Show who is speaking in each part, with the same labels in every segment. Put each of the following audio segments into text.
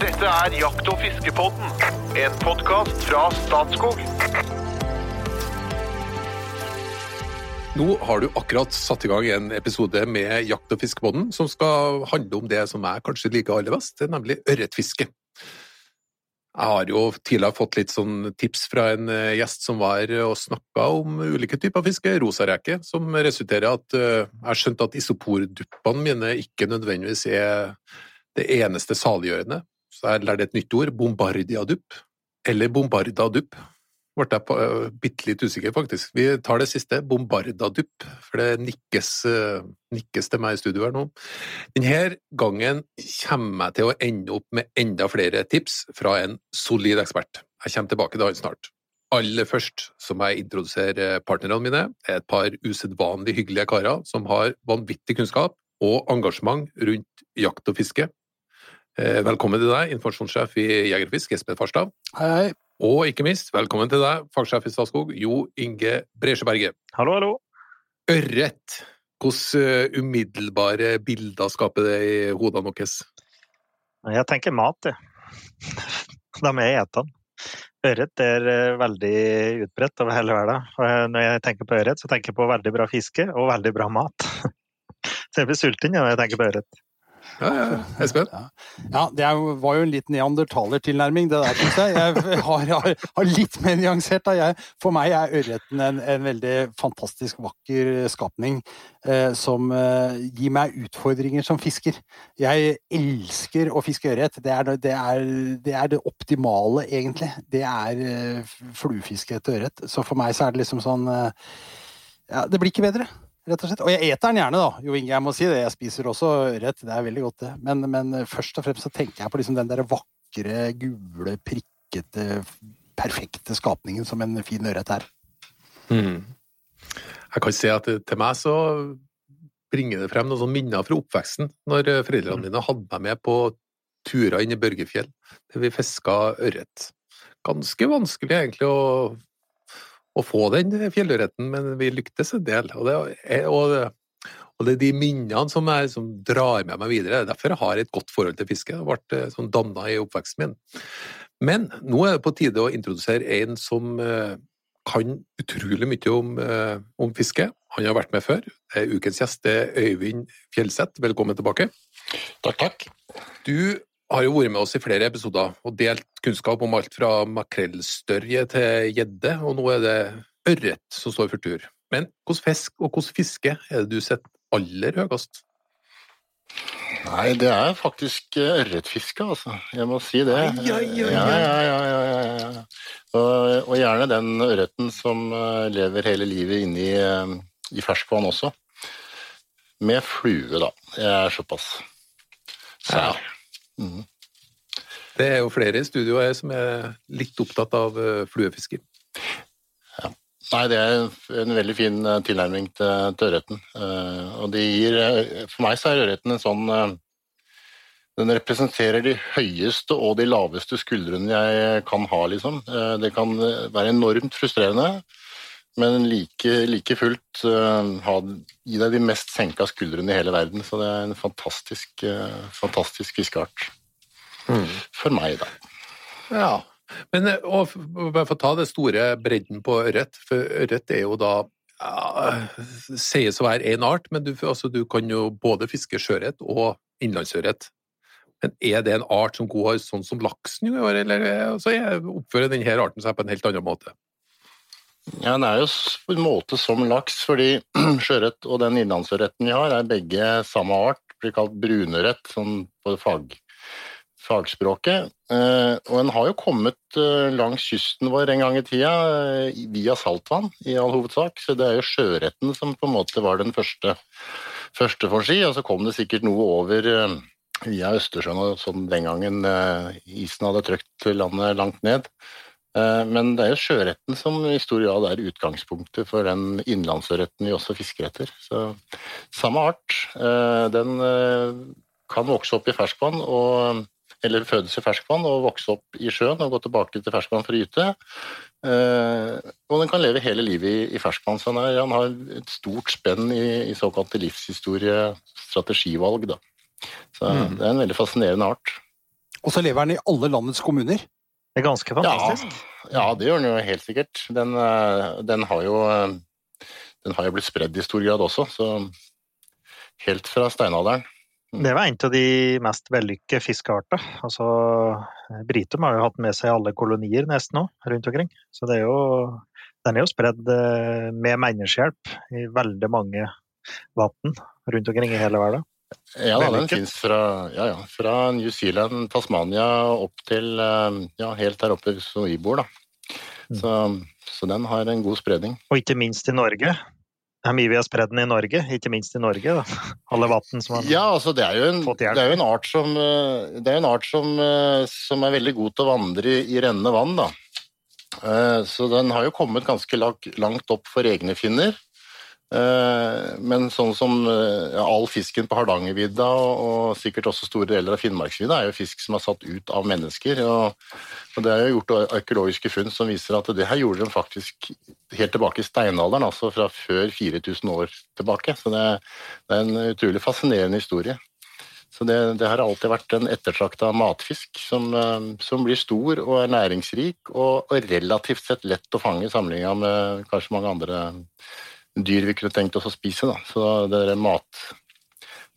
Speaker 1: Dette er Jakt- og fiskepodden, en podkast fra Statskog.
Speaker 2: Nå har du akkurat satt i gang en episode med Jakt- og fiskepodden som skal handle om det som jeg kanskje liker aller best, nemlig ørretfiske. Jeg har jo tidligere fått litt sånn tips fra en eh, gjest som var og snakka om ulike typer fiske, rosareke, som resulterer i at eh, jeg har skjønt at isoporduppene mine ikke nødvendigvis er det eneste saliggjørende. Så jeg lærte et nytt ord, bombardiadupp, eller bombardadupp. Ble jeg øh, bitte litt usikker, faktisk. Vi tar det siste, bombardadupp, for det nikkes, øh, nikkes til meg i studio her nå. Denne gangen kommer jeg til å ende opp med enda flere tips fra en solid ekspert. Jeg kommer tilbake til han snart. Aller først så må jeg introdusere partnerne mine, et par usedvanlig hyggelige karer som har vanvittig kunnskap og engasjement rundt jakt og fiske. Eh, Velkommen til deg, informasjonssjef i Jegerfisk, Espen Farstad.
Speaker 3: Hei, hei.
Speaker 2: Og ikke minst, velkommen til deg, fagsjef i Statskog, Jo Inge Bresjeberget.
Speaker 4: Hallo, hallo.
Speaker 2: Ørret, hvilke eh, umiddelbare bilder skaper det i hodene deres?
Speaker 4: Jeg tenker mat, jeg. De er etende. Ørret er eh, veldig utbredt over hele verden. Og når jeg tenker på ørret, så tenker jeg på veldig bra fiske og veldig bra mat. Så jeg blir sulten når jeg tenker på ørret.
Speaker 2: Ja. Espen?
Speaker 3: Ja, ja det var jo en litt neandertalertilnærming, det der, syns jeg. Jeg har, har, har litt mer nyansert. Da. Jeg, for meg er ørreten en, en veldig fantastisk vakker skapning eh, som eh, gir meg utfordringer som fisker. Jeg elsker å fiske ørret. Det, det, det er det optimale, egentlig. Det er eh, fluefiske etter ørret. Så for meg så er det liksom sånn eh, Ja, det blir ikke bedre rett og slett. Og jeg eter den gjerne, da. Jo Inge, jeg må si det. Jeg spiser også ørret, det er veldig godt, det. Men, men først og fremst så tenker jeg på liksom den der vakre, gule, prikkete, perfekte skapningen som en fin ørret er.
Speaker 2: Mm. Jeg kan si at til meg så bringer det frem noen sånne minner fra oppveksten, når eh, foreldrene mine hadde meg med på turer inn i Børgefjell, der vi fiska ørret. Ganske vanskelig egentlig å, å få den fjellørreten, men vi lyktes en del. Og det er, og og det er de minnene som, er, som drar med meg videre. Er Derfor jeg har et godt forhold til fiske. Jeg ble eh, sånn danna i oppveksten min. Men nå er det på tide å introdusere en som eh, kan utrolig mye om, eh, om fiske. Han har vært med før. Ukens gjest er Øyvind Fjellseth. Velkommen tilbake.
Speaker 5: Takk, takk.
Speaker 2: Du har jo vært med oss i flere episoder og delt kunnskap om alt fra makrellstørje til gjedde, og nå er det ørret som står for tur. Men hvilken fisk og hvilken fiske er det du setter aller høyest?
Speaker 5: Nei, det er faktisk eh, ørretfiske, altså. Jeg må si det.
Speaker 2: Ai, ai, ai, ai.
Speaker 5: Ja, ja, ja, ja, ja, ja. Og, og gjerne den ørreten som eh, lever hele livet inne i, eh, i ferskvann også. Med flue, da. Jeg er såpass sær.
Speaker 2: Det er jo flere i studio her som er litt opptatt av fluefiske. Ja.
Speaker 5: Nei, det er en veldig fin eh, tilnærming til, til ørreten. Eh, og det gir eh, For meg så er ørreten en sånn eh, Den representerer de høyeste og de laveste skuldrene jeg kan ha, liksom. Eh, Det kan eh, være enormt frustrerende, men like, like fullt eh, ha, gi deg de mest senka skuldrene i hele verden. Så det er en fantastisk, eh, fantastisk fiskeart. For meg, da.
Speaker 2: Ja, men eh, og, bare for å ta det store bredden på ørret, for ørret er jo da ja, sies å være én art, men du, altså, du kan jo både fiske sjøørret og innlandsørret. Men er det en art som går sånn som laksen gjør, eller så er- oppfører denne arten seg på en helt annen måte?
Speaker 5: Ja, Den er jo på en måte som laks, fordi sjøørret og den innlandsørreten vi har, er begge samme art. Blir kalt brunørret sånn på fag, fagspråket. Eh, og den har jo kommet eh, langs kysten vår en gang i tida eh, via saltvann, i all hovedsak. Så det er jo sjøørreten som på en måte var den første, første for si, og så kom det sikkert noe over via Østersjøen og sånn den gangen isen hadde trykt landet langt ned. Eh, Men det er jo sjøretten som i stor grad er utgangspunktet for den innlandsørreten vi også fisker etter. Så samme art. eh, Den eh, kan vokse opp i ferskvann, og, eller fødes i ferskvann og vokse opp i sjøen og gå tilbake til ferskvann for å gyte. Eh, Og den kan leve hele livet i, ferskvann. Så han, er, har et stort spenn i, i såkalte livshistorie, strategivalg. Da. Så
Speaker 2: Mm.
Speaker 5: det er en veldig fascinerende art.
Speaker 3: Og så lever den i alle landets kommuner.
Speaker 4: Det er ganske fantastisk.
Speaker 5: Ja, ja, det gjør den jo helt sikkert. Den, eh, den, har jo, eh, den har jo blitt spredd i stor grad også, så helt fra steinalderen.
Speaker 4: Det var en av de mest vellykkede fiskearter. Altså, Britum har jo hatt med seg alle kolonier nesten nå, rundt omkring. Så det er jo, den er jo spredd eh, med menneskehjelp i veldig mange vann rundt omkring i hele verden.
Speaker 5: Ja, da, den fins fra, ja, ja, fra, New Zealand, Tasmania opp til eh, ja, helt der oppe som vi bor. Da. Mm. Så, så, den har en god spredning.
Speaker 4: Og ikke minst i Norge. Det er mye vi har spredd den i Norge, ikke minst i Norge. Da. Alle vann som har
Speaker 5: ja, altså det er jo en, fått hjelp. Det er jo en art, som, eh, det er, en art som, eh, som, er veldig god til å vandre i, i rennende vann. Da. Så den har jo kommet ganske langt opp for egne finner. Eh, men sånn som eh, ja, all fisken på Hardangervidda og, og, sikkert også store deler av Finnmarksvidda er jo fisk som er satt ut av mennesker. Og, og Det er jo gjort arkeologiske funn som viser at det her gjorde de faktisk helt tilbake i steinalderen, altså fra før 4000 år tilbake. Så det, det er en utrolig fascinerende historie. Så det, det har alltid vært en ettertrakta matfisk som, eh, som, blir stor og er næringsrik og, og relativt sett lett å fange i sammenligna med kanskje mange andre dyr vi kunne tenkt oss å spise. Da. Så det mat,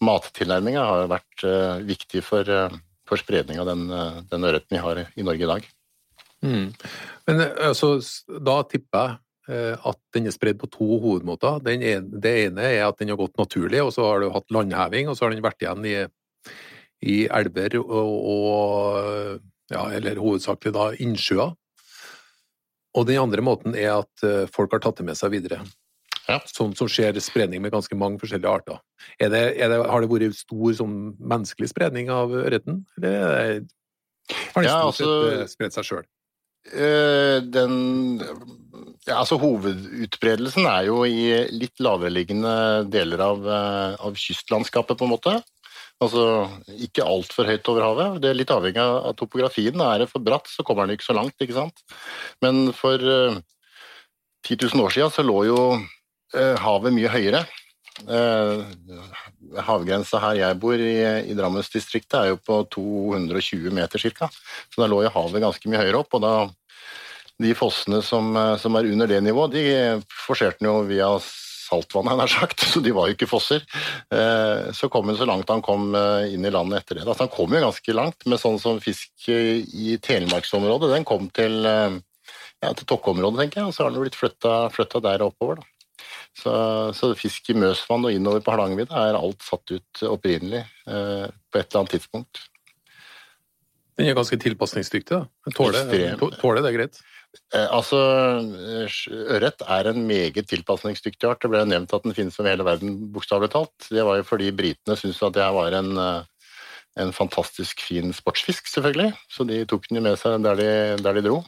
Speaker 5: mattilnærminga har vært uh, viktig for, uh, for spredning av den, uh, den ørreten vi har i Norge i dag.
Speaker 2: Mm. Men altså, da tipper jeg at den er spredd på to hovedmåter. Ene, det ene er at den har gått naturlig, og så har du hatt landheving, og så har den vært igjen i, i elver og, og ja, eller hovedsakelig da innsjøer. Og den andre måten er at folk har tatt det med seg videre. Ja. Sånn som skjer spredning med ganske mange forskjellige arter. Er det, er det, har det vært stor sånn, menneskelig spredning av ørreten, eller har den ja, stort sett altså, spredt seg sjøl?
Speaker 5: Øh, den ja, altså Hovedutbredelsen er jo i litt lavereliggende deler av, eh, av kystlandskapet, på en måte. Altså ikke altfor høyt over havet. Det er litt avhengig av topografien. Er det for bratt, så kommer den ikke så langt, ikke sant. Men for uh, 10 000 år siden så lå jo Eh, havet mye høyere. Eh, havgrensa her jeg bor, i, i Drammensdistriktet, er jo på 220 meter ca. Så da lå jo havet ganske mye høyere opp. og da de fossene som, eh, som er under det nivået, de forserte jo via saltvannet, nær sagt, så de var jo ikke fosser. Så kom han så langt han kom inn i landet etter det. Altså, han kom jo ganske langt, med sånn som fisk i Telemarksområdet. Den kom til, ja, til Tokkområdet, tenker jeg, og så har den blitt flytta der oppover. da. Så, så, fisk i Møsvann og innover på Hardangervidda er alt satt ut opprinnelig eh, på et eller annet tidspunkt.
Speaker 2: Den er ganske tilpasningsdyktig, da. Tåler, tåler det greit?
Speaker 5: Eh, altså, Ørret er en meget tilpasningsdyktig art. Det ble nevnt at den finnes over hele verden, bokstavelig talt. Det var jo fordi britene syntes at det var en, eh, en, fantastisk fin sportsfisk, selvfølgelig. Så de tok den jo med seg der de, der de dro.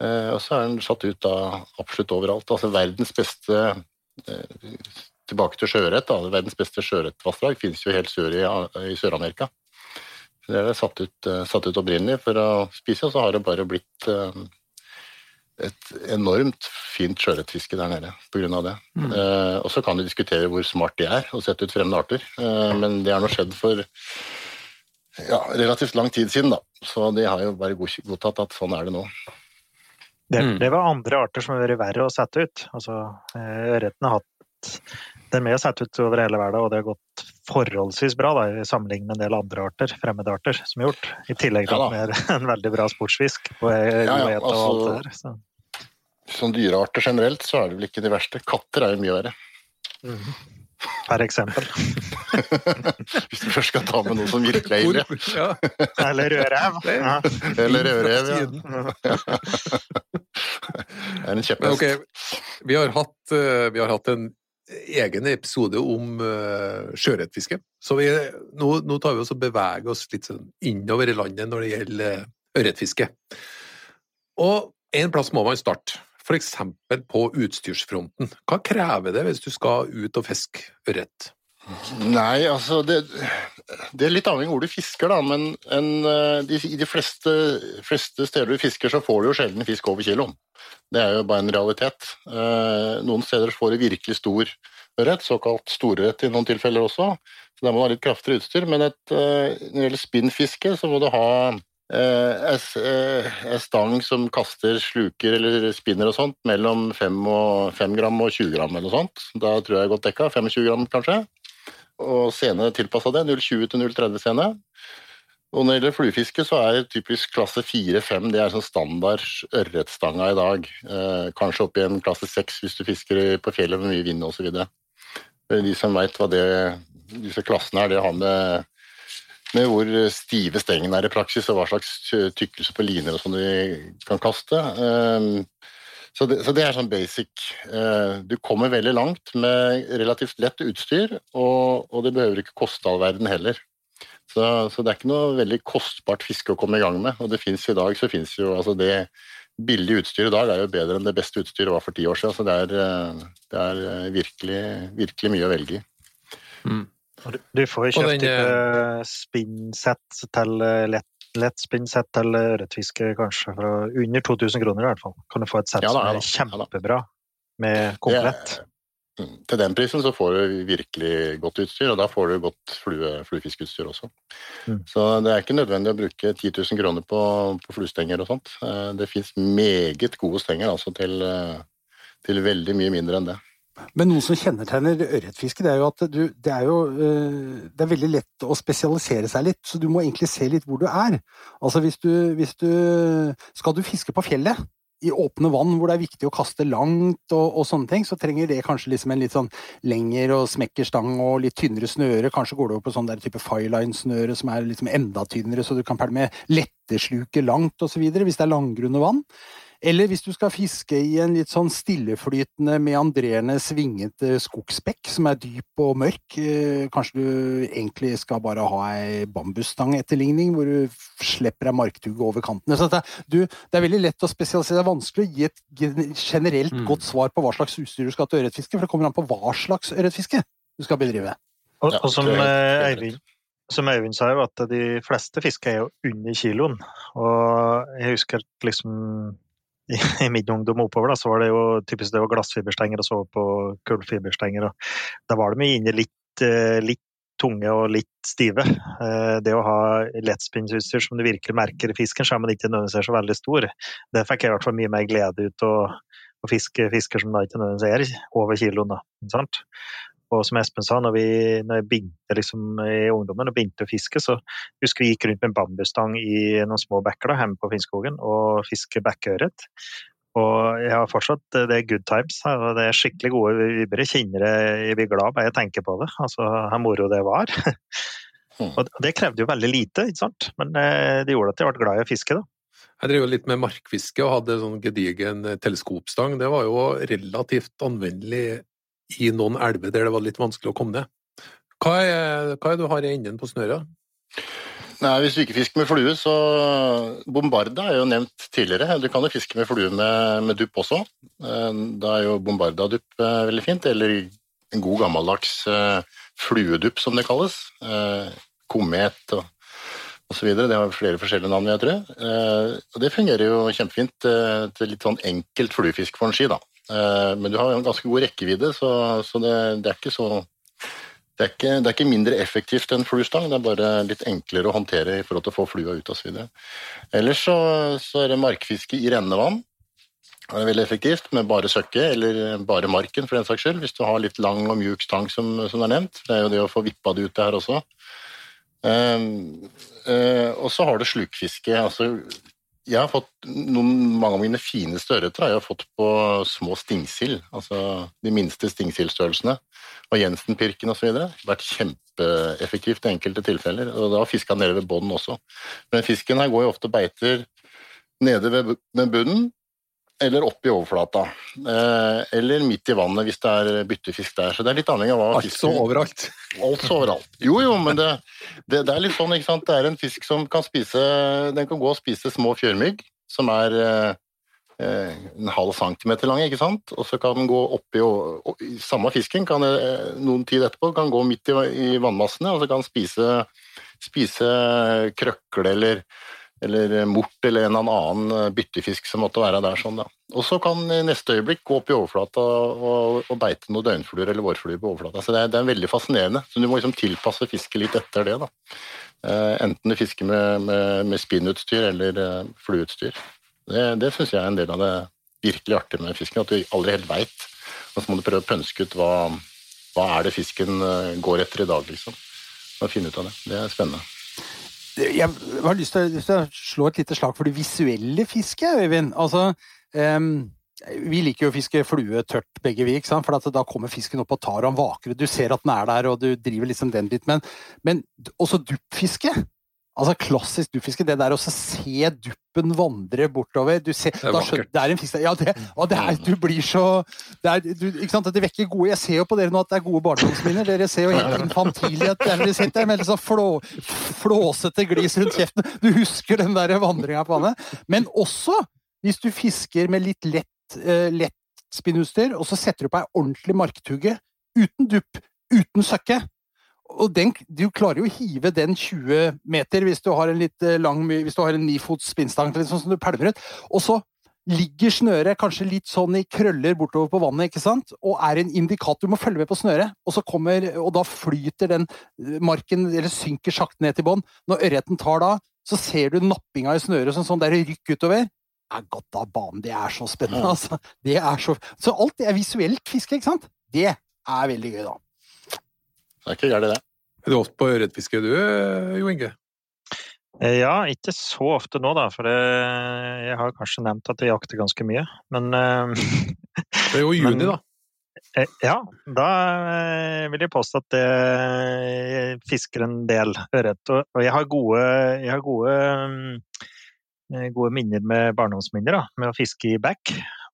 Speaker 5: Eh, og så er den satt ut da absolutt overalt. Altså verdens beste Eh, tilbake til sjøørret. Verdens beste sjøørretvassdrag finnes jo helt sør i, i Sør-Amerika. Det er satt ut, eh, satt ut, opprinnelig for å spise, og så har det bare blitt eh, et enormt fint sjøørretfiske der nede pga. det. Mm. Eh, og så kan du diskutere hvor smart de er å sette ut fremmede arter, eh, men det har nå skjedd for ja, relativt lang tid siden, da. Så de har jo bare godtatt at sånn er det nå.
Speaker 4: Det, mm. det, var andre arter som har vært verre å sette ut. Altså, eh, Ørreten har hatt den med å sette ut over hele verden, og det har gått forholdsvis bra da, i sammenligning med en del andre arter, fremmede arter, som er gjort. I tillegg til ja, at den er en veldig bra sportsfisk på ja, ja, altså, og alt det der. Så.
Speaker 5: Som dyrearter generelt, så er det vel ikke de verste. Katter er jo mye verre. Mm
Speaker 4: per eksempel.
Speaker 5: Hvis du først skal ta med noe som virkelig er ille.
Speaker 4: Ja. Eller rødrev. Ja.
Speaker 5: Eller rødrev, ja. Det er en kjepphest.
Speaker 2: Okay. Vi, har hatt, eh, vi har hatt en egen episode om uh, sjøørretfiske. Så vi, nå, nå, tar vi oss og beveger oss litt sånn innover i landet når det gjelder uh, ørretfiske. Og en plass må man starte f.eks. på utstyrsfronten. Hva krever det hvis du skal ut og fiske ørret?
Speaker 5: Nei, altså det, det er litt avhengig av hvor du fisker, da. Men en, eh, de, de fleste, fleste, steder du fisker, så får du jo sjelden fisk over kiloen. Det er jo bare en realitet. Eh, noen steder får du virkelig stor ørret, såkalt storørret i noen tilfeller også. Så der må du ha litt kraftigere utstyr. Men et, eh, når det gjelder spinnfiske, så må du ha en stang som kaster sluker eller spinner og sånt mellom 5, og, 5 gram og 20 gram eller noe sånt. Da tror jeg jeg er godt dekka. 25 gram kanskje og sene tilpassa det. 020 til 030 scene. Og når det gjelder fluefiske, så er typisk klasse 4-5 det er sånn standard ørretstanga i dag. Eh, kanskje opp i en klasse 6 hvis du fisker på fjellet med mye vind osv. De som veit hva det, disse klassene er, det har med, med hvor stive stengene er i praksis, og hva slags tykkelse på liner og sånn de kan kaste. Eh, så det, så det, er sånn basic. Eh, du kommer veldig langt med relativt lett utstyr, og, og det behøver ikke koste all verden heller. Så, så, det er ikke noe veldig kostbart fiske å komme i gang med. Og det fins i dag så fins jo altså det billige utstyr i dag er jo bedre enn det beste utstyret var for ti år siden. Så det er, eh, det er eh, virkelig, virkelig, mye å velge i.
Speaker 4: Mm. Du, får jo kjøpt type spinnsett til lett lett spinnsett til ørretfiske, kanskje fra under 2000 kroner i hvert fall. Kan du få et sett ja, som er kjempebra med komplett.
Speaker 5: Det, mm, til den prisen så får du virkelig godt utstyr, og da får du godt flue, fluefiskeutstyr også. Mm. Så det er ikke nødvendig å bruke 10 000 kroner på, på fluestenger og sånt. Eh, det fins meget gode stenger altså til, eh, til veldig mye mindre enn det.
Speaker 3: Men noe som kjennetegner ørretfiske, det er jo at du, det er jo eh, det er veldig lett å spesialisere seg litt, så du må egentlig se litt hvor du er. Altså hvis du, hvis du Skal du fiske på fjellet, i åpne vann hvor det er viktig å kaste langt og, og, sånne ting, så trenger det kanskje liksom en litt sånn lengre og smekkerstang og litt tynnere snøre. Kanskje går det over på sånn der type fireline-snøre som er liksom enda tynnere, så du kan pælme lettesluke langt osv. hvis det er langgrunne vann. Eller hvis du skal fiske i en litt sånn stilleflytende, meandrerende, svingete skogsbekk som er dyp og mørk, eh, kanskje du egentlig skal bare ha ei bambusstangetterligning hvor du slipper ei marktugge over kantene. Så det, du, det er veldig lett å spesialisere. Det er vanskelig å gi et generelt mm. godt svar på hva slags utstyr du skal ha til ørretfiske, for det kommer an på hva slags ørretfiske du skal bedrive.
Speaker 4: Og, og som eh, Eivind som Øyvind sa, jo at de fleste fisker er jo under kiloen. Og jeg husker liksom i, min ungdom oppover, da, så var det jo typisk det var glassfiberstenger og så på kullfiberstenger. og Da var de inne litt, eh, litt tunge og litt stive. Eh, det å ha lettspinnsutstyr som du virkelig merker i fisken, selv om den ikke nødvendigvis er så veldig stor, det fikk jeg i hvert fall mye mer glede ut av å fiske fisker som da ikke nødvendigvis er over kiloen. Da, sant? Og som Espen sa, når, vi, når jeg begynte liksom, i ungdommen og begynte å fiske, så husker vi gikk rundt med en bambusstang i noen små bekker da, hjemme på Finnskogen og fiske bekkeørret. Og jeg har fortsatt, Det er good times. og Det er skikkelig gode vibber. Jeg kjenner det, jeg blir glad bare jeg tenker på det. Altså, Hvor moro det var. Mm. og Det krevde jo veldig lite, ikke sant? men eh, det gjorde at jeg ble glad i å fiske. da.
Speaker 2: Jeg drev litt med markfiske og hadde sånn gedigen teleskopstang. Det var jo relativt anvendelig i noen elver der det var litt vanskelig å komme ned. Hva er, hva er det du har i enden på snøret?
Speaker 5: Nei, Hvis du ikke fisker med flue, så Bombarda er jo nevnt tidligere. Du kan jo fiske med flue med, med dupp også. Eh, da er jo bombardadupp eh, veldig fint. Eller en god gammeldags uh, fluedupp, som det kalles. Komet og osv. Det har flere forskjellige navn, jeg tror. Og det fungerer jo kjempefint til litt sånn enkelt fluefisk for en ski. da. Eh, men du har en ganske god rekkevidde, så, så det, det, er ikke så det er, ikke, det er ikke mindre effektivt enn fluestang, det er bare litt enklere å håndtere i forhold til å få flua ut osv. Ellers så, så, er det markfiske i rennende vann. Det er veldig effektivt med bare søkke, eller bare marken for den saks skyld, hvis du har litt lang og mjuk stang, som, som er nevnt. Det er jo det å få vippa det ut det her også. Um, uh, og så har du slukfiske. altså jeg har fått noen, Mange av mine fineste ørreter har jeg fått på små stingsild, altså de minste stingsildstørrelsene. Og Jensenpirken osv. Vært kjempeeffektivt i enkelte tilfeller. og Da har fiska nede ved bånn også. Men fisken her går jo ofte og beiter nede ved, ved bunnen, eller opp i overflata. Eh, eller midt i vannet hvis det er byttefisk der. Så det er litt avhengig av hva fisken
Speaker 2: Altså overalt?
Speaker 5: Altså overalt. Jo, jo, men det, det, det, er litt sånn, ikke sant. Det er en fisk som kan spise Den kan gå og spise små fjørmygg, som er eh, eh, en halv centimeter lang, ikke sant? og så kan den gå oppi og, og Samme fisken kan eh, noen tid etterpå kan gå midt i, i vannmassene, og så kan den spise, spise krøkle eller, eller mort eller en eller annen byttefisk som måtte være der. sånn da. Og så kan i neste øyeblikk gå opp i overflata og, og beite noen døgnfluer eller vårfluer på overflata. Så det er, det er, veldig fascinerende. Så du må liksom tilpasse fisket litt etter det. da. Eh, enten du fisker med, med, med spinnutstyr eller flueutstyr. Det, det syns jeg er en del av det virkelig artige med fisken, at du aldri helt veit. Og så må du prøve å pønske ut hva, hva er det fisken går etter i dag, liksom. Og finne ut av det. Det er spennende.
Speaker 3: Jeg har lyst til, lyst til å slå et lite slag for det visuelle fisket, Øyvind. Altså, um vi liker jo å fiske flue tørt, begge vi, ikke sant? for da kommer fisken opp og tar og vakre. Du ser at den er der, og du driver liksom den litt. Men, men også duppfiske. Altså Klassisk duppfiske. Det der å se duppen vandre bortover du ser,
Speaker 2: Det er vakkert.
Speaker 3: det er en fisk Ja, det, og det er, du blir så det, er, du, ikke sant? det vekker gode Jeg ser jo på dere nå at det er gode barndomsminner. Dere ser jo helt infantile ut. Dere sitter med litt sånn flå, flåsete glis rundt kjeften. Du husker den der vandringa på vannet. Men også hvis du fisker med litt lett uh, lett spinnutstyr, og så setter du på ei ordentlig marktugge uten dupp, uten søkke. Og den, du klarer jo å hive den 20 meter hvis du har en litt eh, lang, hvis du har en nifots spinnstang liksom, som du pælmer ut. Og så ligger snøret kanskje litt sånn i krøller bortover på vannet, ikke sant? og er en indikator. Du må følge med på snøret, og, så kommer, og da flyter den eh, marken, eller synker sakte ned til bånn. Når ørreten tar da, så ser du nappinga i snøret som sånn der rykk utover er godt av banen. Det er så spennende, altså. Det er så, så alt det er visuelt fiske, ikke sant? Det er veldig gøy, da.
Speaker 5: Det er ikke gærent, det.
Speaker 2: Er du ofte på ørretfiske du, Jo Inge?
Speaker 4: Eh, ja, ikke så ofte nå, da. For det, jeg har kanskje nevnt at jeg jakter ganske mye. Men uh,
Speaker 2: Det er jo juni,
Speaker 4: men,
Speaker 2: da.
Speaker 4: Ja, da vil jeg påstå at jeg fisker en del ørret. Og jeg har gode, jeg har gode Eh, gode minner med barndomsminner da, med å fiske i back.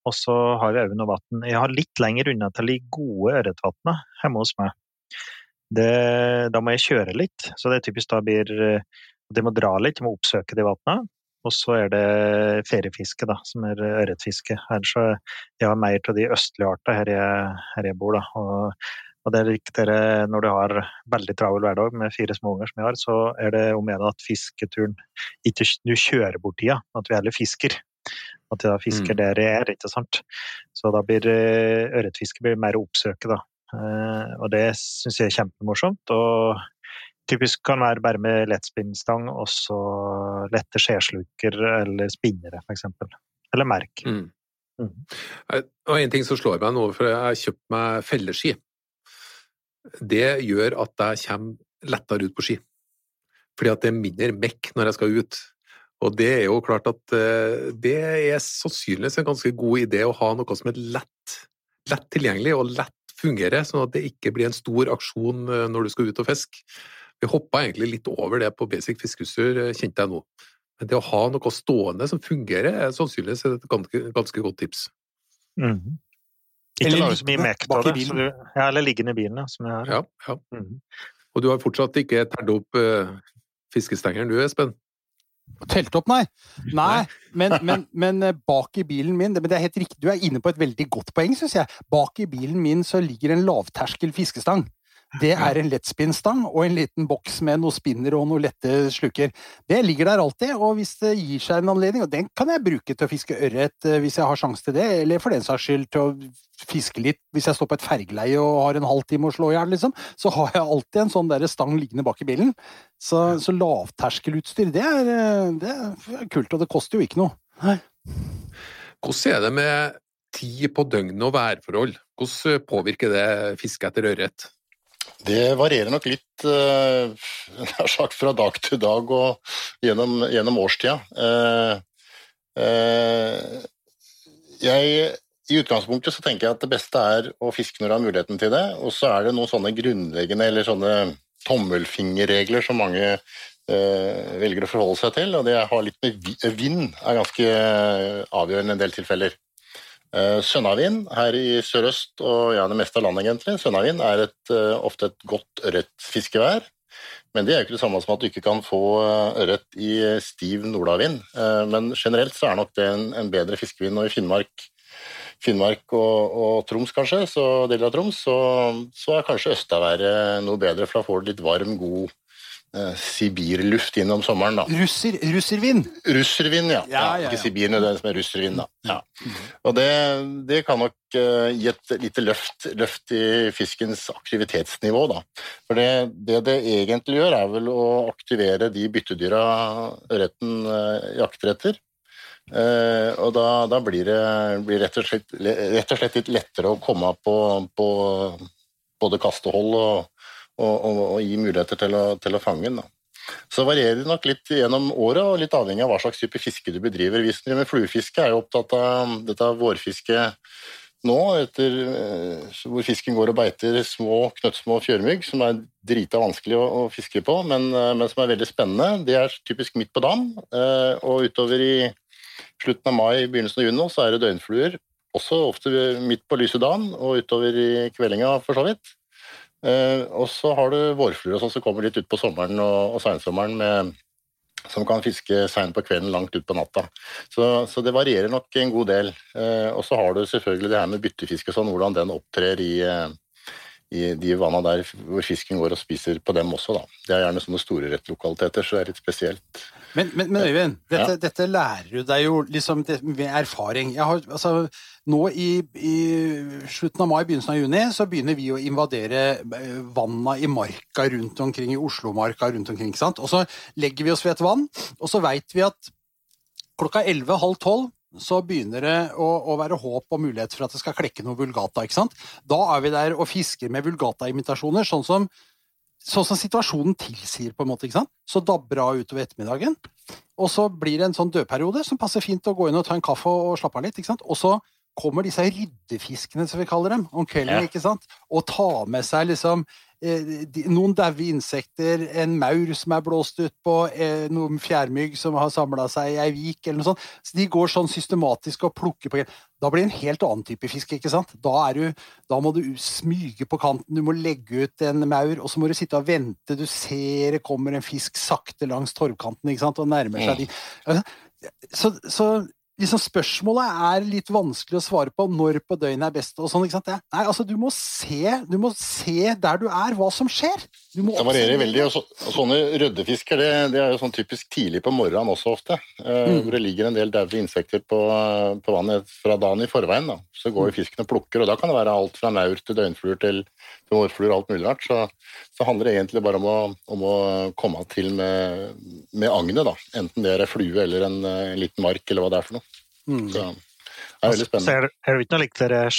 Speaker 4: Og så har vi òg noe vann. Jeg har litt lenger unna til de gode ørretvanna hjemme hos meg. Det, da må jeg kjøre litt, så det er typisk da blir at jeg må dra litt, de må oppsøke de vannene. Og så er det feriefiske, da, som er ørretfiske. Her så jeg har mer av de østlige artene her, her, jeg bor. da, og og det er viktigere når du har veldig travel hverdag med fire små unger som jeg har, så er det om igjen at fisketuren ikke du kjører bort tida, at vi heller fisker. At jeg da fisker mm. der jeg er, ikke sant. Så da blir eh, ørretfiske blir mer oppsøke, da. Eh, og det syns jeg er kjempemorsomt. Og typisk kan være bare med lettspinnstang og så lette skjesluker eller spinnere, f.eks. Eller merk. Mm.
Speaker 2: Mm. Og en ting som slår meg nå, for jeg har kjøpt meg felleski det gjør at jeg kommer lettere ut på ski. Fordi at det er mindre mekk når jeg skal ut. Og det er jo klart at eh, det er sannsynligvis en ganske god idé å ha noe som er lett, lett tilgjengelig og lett fungerer, sånn at det ikke blir en stor aksjon eh, når du skal ut og fiske. Vi hoppa egentlig litt over det på basic fiskeutstyr, eh, kjente jeg nå. Men det å ha noe stående som fungerer, er sannsynligvis et ganske, ganske godt tips.
Speaker 4: Mm. Ikke lage så mye mekk, på det. Du, ja, eller liggende i bilen, som jeg har.
Speaker 2: Ja, ja. Mm. Og du har fortsatt ikke tært opp uh, fiskestengeren du, Espen?
Speaker 3: Telt opp, nei. Nei, men, men, men, eh, bak i bilen min men det er helt riktig, Du er inne på et veldig godt poeng, syns jeg. Bak i bilen min så ligger en lavterskel fiskestang. Det er en lettspinnstang og en liten boks med noe spinner og noen lette sluker. Det ligger der alltid, og hvis det gir seg en anledning, og den kan jeg bruke til å fiske ørret eh, hvis jeg har sjanse til det, eller for den saks skyld til å fiske litt hvis jeg står på et fergeleie og har en halvtime å slå i hjel, liksom, så har jeg alltid en sånn der stang liggende bak i bilen. Så, så lavterskelutstyr, det er, eh, det er, kult, og det koster jo ikke noe. Nei.
Speaker 2: Hvordan er det med tid på døgnet og værforhold? Hvordan påvirker det fiske etter ørret?
Speaker 5: Det varierer nok litt uh, sagt, fra dag til dag og gjennom, gjennom årstida. Uh, uh, jeg, I utgangspunktet så tenker jeg at det beste er å fiske når du har muligheten til det, og så er det noen sånne grunnleggende eller sånne tommelfingerregler som mange velger å forholde seg til, og det har litt med vind er ganske avgjørende i en del tilfeller. Eh, sønnavind her i sørøst og ja, det meste av landet, egentlig. Sønnavind er et, eh, ofte et godt ørretfiskevær. Men det er jo ikke det samme som at du ikke kan få eh, ørret i stiv nordavind. Men generelt så er nok det en, en bedre fiskevind. Og i Finnmark, Finnmark og, og, Troms, kanskje, så deler av Troms, så, så er kanskje østaværet noe bedre, for da får du litt varm, god eh, sibirluft gjennom sommeren. da.
Speaker 3: Russer, russervind?
Speaker 5: Russervind, ja.
Speaker 3: Ja, ja, ja.
Speaker 5: Ikke Sibir nødvendigvis, men russervind. da. Ja. Og det, det kan nok eh, gi et lite løft, løft i fiskens aktivitetsnivå. da. For det, det det egentlig gjør, er vel å aktivere de byttedyra ørreten eh, jakter etter. Uh, og da, da blir det blir rett, og slett, rett og slett litt lettere å komme på, på både kastehold og, og, og, og gi muligheter til å, til å fange den. da. Så varierer det nok litt gjennom året, og litt avhengig av hva slags type fiske du bedriver. Vi som driver med fluefiske, er jo opptatt av dette vårfisket nå, etter, eh, hvor fisken går og beiter små, knøttsmå fjørmygg, som er drita vanskelig å, å fiske på, men, eh, men, som er veldig spennende. Det er typisk midt på dam, eh, og utover i slutten av mai, begynnelsen av juni, så er det døgnfluer. Også ofte midt på lyse dagen og utover i kveldinga, for så vidt. Eh, og så har du vårfluer og sånn som kommer litt ut på sommeren og, og seinsommeren med som kan fiske seint på kvelden, langt ut på natta. Så, så, det varierer nok en god del. Eh, og så har du selvfølgelig det her med byttefiske, sånn, hvordan den opptrer i, eh, i de vanna der hvor fisken går og spiser på dem også. Da. Det er gjerne sånne store rettlokaliteter, så det er litt spesielt.
Speaker 3: Men, men, men Øyvind, dette,
Speaker 5: Ja.
Speaker 3: dette lærer du deg jo liksom med erfaring. Jeg har, altså, nå i, i slutten av mai, begynnelsen av juni, så begynner vi å invadere eh, vanna i marka rundt omkring, i Oslomarka rundt omkring. ikke sant? Og så legger vi oss ved et vann, og så veit vi at klokka 11.30 12 så begynner det å, å være håp og mulighet for at det skal klekke noe vulgata. ikke sant? Da er vi der og fisker med vulgata-imitasjoner, sånn sånn som situasjonen tilsier, på en måte. ikke sant? Så dabber av utover ettermiddagen. Og så blir det en sånn dødperiode som passer fint å gå inn og ta en kaffe og slappe av litt. ikke sant? Og så kommer disse ryddefiskene, som vi kaller dem, om kvelden,
Speaker 5: Ja.
Speaker 3: ikke sant? og tar med seg liksom eh, de- noen daue insekter, en maur som er blåst utpå, eh, noen fjærmygg som har samla seg i ei vik, eller noe sånt. Så de går sånn systematisk og plukker på Da blir det en helt annen type fiske, ikke sant? Da, er du, da må du smyge på kanten, du må legge ut en maur, og så må du sitte og vente. Du ser det kommer en fisk sakte langs torvkanten, ikke sant, og nærmer seg de. Altså, Så, så liksom spørsmålet er litt vanskelig å svare på når på døgnet er best og sånn, ikke sant? Nei, altså du må se, du må se der du er, hva som skjer.
Speaker 5: Det varierer
Speaker 3: observere.
Speaker 5: veldig. og, så, og Sånne røddefisker det, det er jo sånn typisk tidlig på morgenen også ofte. Eh,
Speaker 3: Mm.
Speaker 5: Hvor det ligger en del daue insekter på, på vannet fra dagen i forveien. Da. Så går jo fisken og plukker, og da kan det være alt fra maur til døgnfluer til, til morfluer og alt mulig rart. Så, så handler det egentlig bare om å, om å komme til med, med agnet, da. Enten det er ei flue eller en, en liten mark, eller hva det er for noe.
Speaker 3: Mm.
Speaker 5: Så det er veldig spennende.
Speaker 4: er det, er det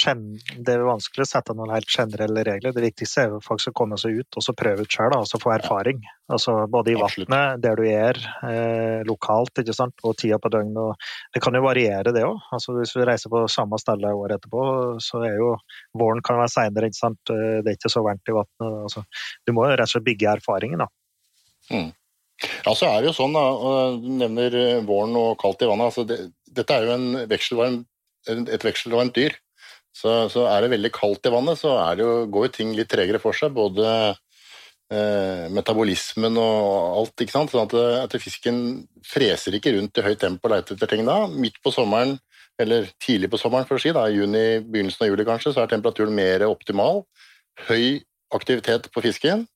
Speaker 4: noe Det er vanskelig å sette noen helt generelle regler. Det viktigste er jo folk som kommer seg ut og så prøve ut sjøl, og så få erfaring. Altså Både i vannet, der du er, eh, lokalt, ikke sant? og tida på døgnet. Det kan jo variere, det òg. Altså, hvis vi reiser på samme sted året etterpå, så er jo våren kan være seinere. Det er ikke så varmt i vannet. Altså, du må jo rett og slett bygge erfaringen. da.
Speaker 5: Ja, så er det jo sånn, da, du nevner eh, våren og kaldt i vannet. Altså det, dette er jo en vekselvarm, et vekselvarmt dyr. Så, så er det veldig kaldt i vannet, så jo, går jo ting litt tregere for seg. Både eh, metabolismen og alt. ikke sant? Sånn at, at fisken freser ikke rundt i høyt tempo og leter etter ting da. Midt på sommeren, eller tidlig på sommeren, for å si, da, i juni, begynnelsen av juli kanskje, så er temperaturen mer optimal. Høy aktivitet på fisken.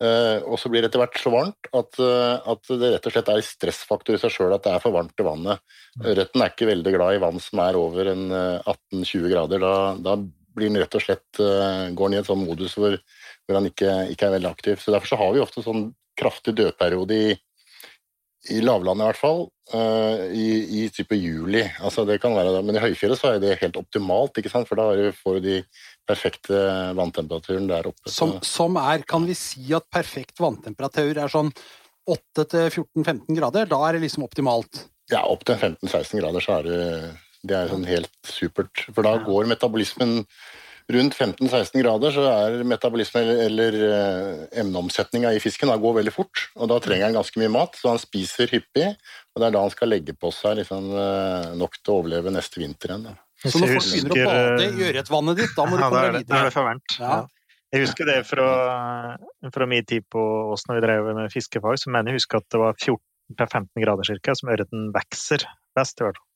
Speaker 5: Eh, og så blir det etter hvert så varmt at, eh, at det rett og slett er stressfaktor i seg sjøl at det er for varmt i vannet. Røtten er ikke veldig glad i vann som er over en eh, 18-20 grader. Da, da blir den rett og slett går den i en sånn modus hvor, hvor han ikke, ikke er veldig aktiv. Så Derfor så har vi ofte sånn kraftig dødperiode i, i lavlandet i hvert fall, i, i type juli. Altså det kan være det. Men i høyfjellet så er det helt optimalt, ikke sant? for da får du de perfekte vanntemperaturen der oppe.
Speaker 3: Som, som er, kan vi si at perfekt vanntemperatur er sånn 8-14-15 grader? Da er det liksom optimalt.
Speaker 5: Ja, opp til 15-16 grader så er det, det er sånn helt supert. For da går metabolismen rundt 15-16 grader, så er metabolismen eller, eller eh, emneomsetninga i fisken da går veldig fort. Og da trenger han ganske mye mat, så han spiser hyppig. Og det er da han skal legge på seg liksom, eh, nok til å overleve neste vinter igjen.
Speaker 3: Så når folk begynner å bade i ørretvannet ditt, da må du komme
Speaker 4: er
Speaker 3: deg
Speaker 4: det, er
Speaker 3: videre.
Speaker 4: det for.
Speaker 3: Ja.
Speaker 4: Ja. Jeg husker det fra, fra min tid på oss når vi drev med fiskefag, så mener jeg husker at det var 14-15 grader cirka, som ørreten vokser best. i hvert fall.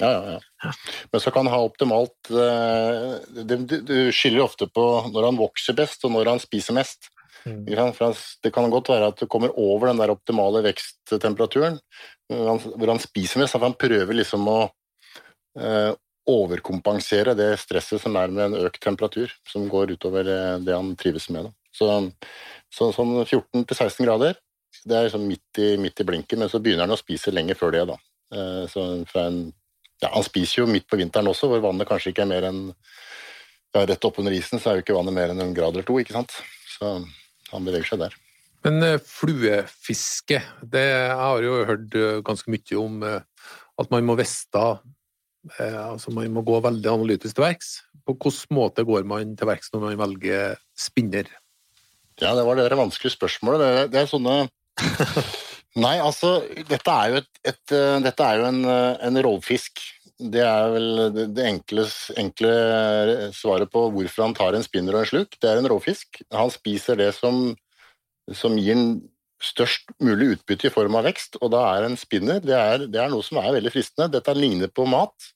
Speaker 5: Ja, ja, ja. Men så kan han ha optimalt eh, Du skiller ofte på når han vokser best og når han spiser mest.
Speaker 4: Mm.
Speaker 5: For Det kan godt være at du kommer over den der optimale veksttemperaturen, hvor han, spiser mest. at Han prøver liksom å eh, overkompensere det stresset som er med en økt temperatur, som går utover eh, det han trives med. Så, så sånn 14-16 grader, det er liksom midt i, midt i blinken, men så begynner han å spise lenge før det. da. Eh, en, ja, han spiser jo midt på vinteren også, hvor vannet kanskje ikke er mer enn ja, Rett oppunder isen så er jo ikke vannet mer enn en grad eller to, ikke sant. Så han beveger seg der.
Speaker 2: Men eh, fluefiske, det jeg har jo hørt ganske mye om at man må vite Altså man må gå veldig analytisk til verks. På hvilken måte går man til verks når man velger spinner?
Speaker 5: Ja, det var det vanskelige spørsmålet. Det, det er sånne Nei, altså, dette er jo, et, et, eh, dette er jo en, eh, en rovfisk. Det er vel det, enkle, enkle svaret på hvorfor han tar en spinner og en sluk. Det er en rovfisk. Han spiser det som, som gir en størst mulig utbytte i form av vekst, og da er en spinner det er, det er noe som er veldig fristende. Dette ligner på mat.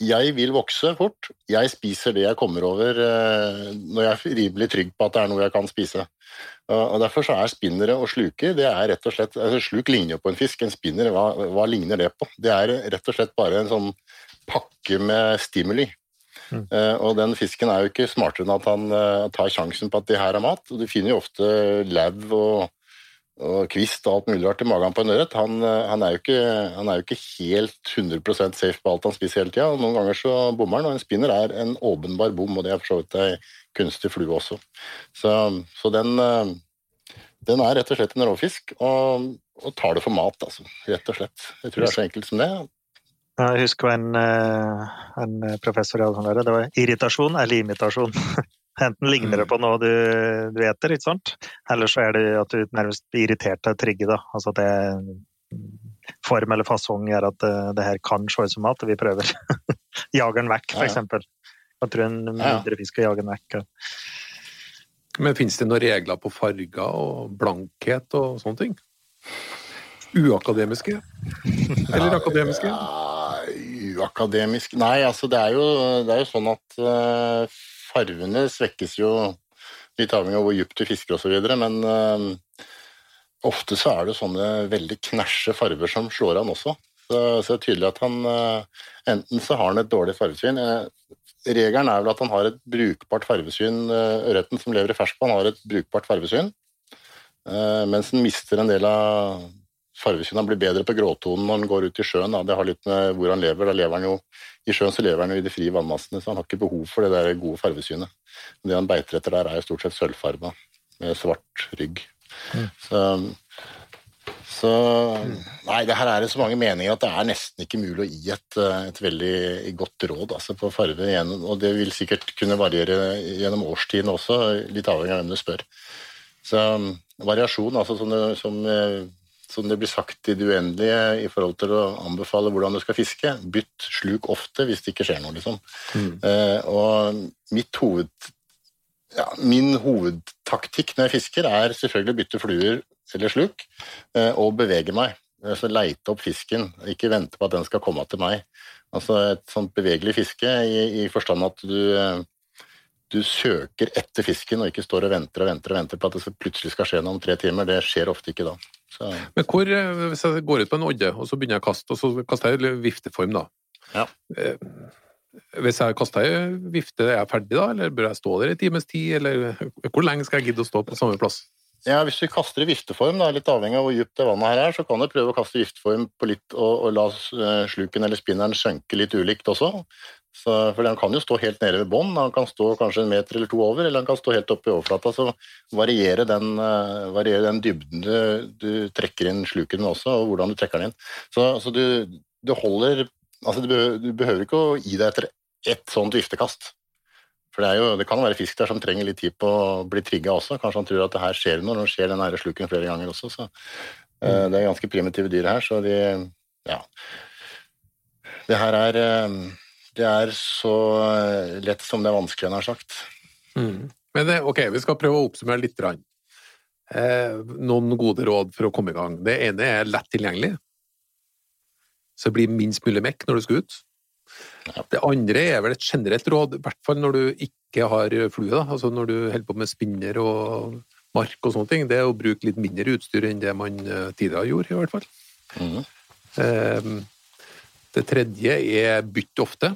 Speaker 5: Jeg vil vokse fort. Jeg spiser det jeg kommer over eh, når jeg er rimelig trygg på at det er noe jeg kan spise. Og Derfor så er spinnere og sluker det er rett og slett, altså Sluk ligner jo på en fisk, en spinner, hva, hva ligner det på? Det er rett og slett bare en sånn pakke med stimuli.
Speaker 4: Mm.
Speaker 5: Eh, og den fisken er jo ikke smartere enn at han eh, tar sjansen på at det her er mat. og Du finner jo ofte lauv og, og kvist og alt mulig rart i magen på en ørret. Han, eh, han, er han er jo ikke helt 100% safe på alt han spiser hele tida. Noen ganger så bommer han, og en spinner er en åpenbar bom, og det er for så vidt ei kunstig flue også. Så, så den, eh, den er rett og slett en råfisk, og, og tar det for mat, altså. Rett og slett. Jeg tror det er så enkelt som det.
Speaker 4: Jeg husker en, eh, en professor jeg hadde det var irritasjon eller imitasjon. Enten ligner det på noe du, du eter, ikke sant? eller så er det at du nærmest blir irritert av trygge. Da. Altså at det, form eller fasong gjør at det, det her kan se ut som mat, og vi prøver. Jager den vekk,
Speaker 5: Ja, ja.
Speaker 4: f.eks. Jeg tror en mindre fisk jager den vekk.
Speaker 2: Men finnes det noen regler på farger og blankhet og sånne ting? Uakademiske? Eller akademiske?
Speaker 5: Ja, uakademisk Nei, altså det er jo, det er jo sånn at eh, farvene svekkes jo litt avhengig av hvor dypt du fisker osv., men uh, ofte så er det sånne veldig knæsje farver som slår an også. Så, så det er tydelig at han uh, Enten så har han et dårlig farvesyn uh, Regelen er vel at han har et brukbart farvesyn. Ørreten som lever i ferskvann, har et brukbart farvesyn. Mens den mister en del av farvesynet. Han blir bedre på gråtonen når han går ut i sjøen. Da. Det har litt med hvor han lever. Lever han jo, I sjøen så lever han jo i de frie vannmassene, så han har ikke behov for det der gode farvesynet. Det han beiter etter der, er jo stort sett sølvfarga med svart rygg.
Speaker 4: Mm.
Speaker 5: Så, så Nei, det her er det så mange meninger at det er nesten ikke mulig å gi et, et veldig godt råd altså, på farve. Og det vil sikkert kunne variere gjennom årstiden også, litt avhengig av hvem du spør. Så variasjon, altså som som, eh, som det blir sagt i det uendelige i forhold til å anbefale hvordan du skal fiske, bytt sluk ofte hvis det ikke skjer noe, liksom. Eh, og mitt hoved, ja, min hovedtaktikk når jeg fisker, er selvfølgelig å bytte fluer eller sluk, eh, og bevege meg. Altså leite opp fisken, ikke vente på at den skal komme til meg. Altså et sånt bevegelig fiske i, i forstand at du, eh, du søker etter fisken og ikke står og venter og venter og venter på at det plutselig skal skje noe om tre timer. Det skjer ofte ikke da. Så,
Speaker 2: Men hvor, eh, hvis jeg går ut på en odde, og så begynner jeg å kaste, og så kaster jeg i vifteform, da.
Speaker 5: Ja.
Speaker 2: Eh, Hvis jeg kaster ei vifte, er jeg ferdig da, eller bør jeg stå der i times tid, eller hvor lenge skal jeg gidde å stå på samme plass?
Speaker 5: Ja, Hvis du kaster i vifteform, da, litt avhengig av hvor dypt det vannet her er, så kan du prøve å kaste i vifteform på litt, og, og la eh, sluken eller spinneren synke litt ulikt også. Så, for Den kan jo stå helt nede ved bånn, han kan stå kanskje en meter eller to over, eller han kan stå helt oppe i overflata. Så varierer den, uh, varierer den dybden du, du trekker inn sluken med også, og hvordan du trekker den inn. Så, så du, du holder altså du, behøver, du behøver ikke å gi deg etter ett sånt viftekast. For det, jo, det kan være fisk der som trenger litt tid på å bli trigga også. Kanskje han tror at det her skjer noe, når det skjer den her sluken flere ganger også. Så, eh, det er ganske primitive dyr her, så de Ja. Det her er eh, Det er så eh, lett som det er vanskelig, nær sagt.
Speaker 2: Mm. Men eh, ok, vi skal prøve å oppsummere litt. Eh, noen gode råd for å komme i gang. Det ene er lett tilgjengelig. Så det blir minst mulig mekk når du skal ut. Det andre er vel et generelt råd, i hvert fall når du ikke har flue. Da. Altså når du holder på med spinner og mark og sånne ting. Det er å bruke litt mindre utstyr enn det man eh, tidligere gjorde, i hvert fall.
Speaker 5: Mm.
Speaker 2: Eh, det tredje er bytt ofte.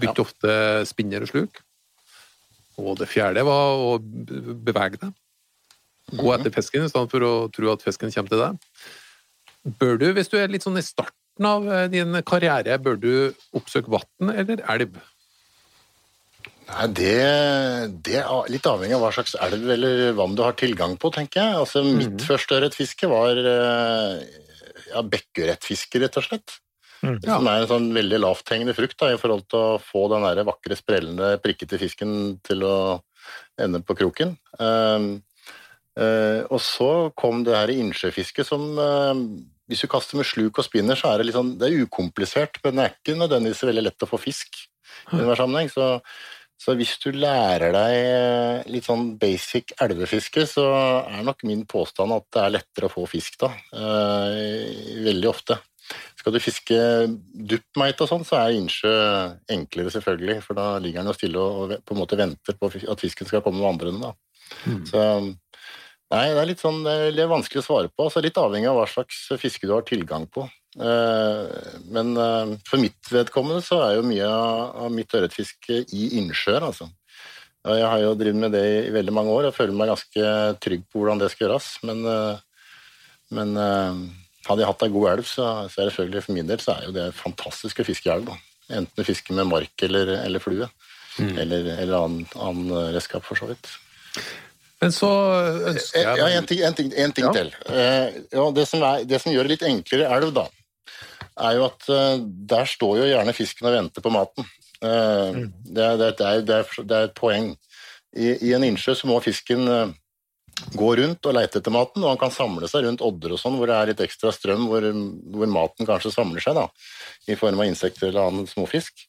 Speaker 2: Bytt ofte spinner og sluk. Og det fjerde var å bevege deg. Gå etter fisken i stedet for å tro at fisken kommer til deg. Bør du, hvis du er litt sånn i starten av eh, din karriere, bør du oppsøke vann eller elv?
Speaker 5: Nei, det, det er litt avhengig av hva slags elv eller vann du har tilgang på, tenker jeg. Altså, Mitt første ørretfiske var eh, ja, bekkeørretfiske, rett og slett.
Speaker 4: Mm.
Speaker 5: Som er en sånn veldig lavthengende frukt da, i forhold til å få den der vakre, sprellende, prikkete fisken til å ende på kroken. Uh, uh, og så kom det her innsjøfisket som uh, Hvis du kaster med sluk og spinner, så er det sånn, det er ukomplisert, men det er ikke nødvendigvis veldig lett å få fisk i enhver sammenheng. Så, så hvis du lærer deg litt sånn basic elvefiske, så er nok min påstand at det er lettere å få fisk da. eh, veldig ofte. Skal du fiske duppmeit og sånn, så er innsjø enklere, selvfølgelig. For da ligger den jo stille og på en måte venter på at fisken skal komme vandrende. Da. Så Nei, det er litt sånn det er vanskelig å svare på. Altså, litt avhengig av hva slags fiske du har tilgang på. Eh, Men eh, for mitt vedkommende så er jo mye av mitt ørretfiske i innsjøer, altså. Jeg har jo drevet med det i veldig mange år og føler meg ganske trygg på hvordan det skal gjøres. Men, eh, men hadde jeg hatt ei god elv, så, så er det selvfølgelig for min del så er jo det fantastisk å fiske i elv. da. Enten du fisker med mark eller, eller flue. Eller, eller annen, annen redskap, for så vidt.
Speaker 2: Men så ønsker jeg
Speaker 5: Ja, en ting, en ting, en ting
Speaker 2: Ja.
Speaker 5: til. Eh, ja, det, som er, det som gjør det litt enklere elv, da, er jo at eh, der står jo gjerne fisken og venter på maten. Eh, det, er, det, er, det, er, det, er, det er et poeng. I, I en innsjø så må fisken eh, gå rundt og leite etter maten, og han kan samle seg rundt odder og sånn, hvor det er litt ekstra strøm, hvor, hvor maten kanskje samler seg, da, i form av insekter eller annen småfisk.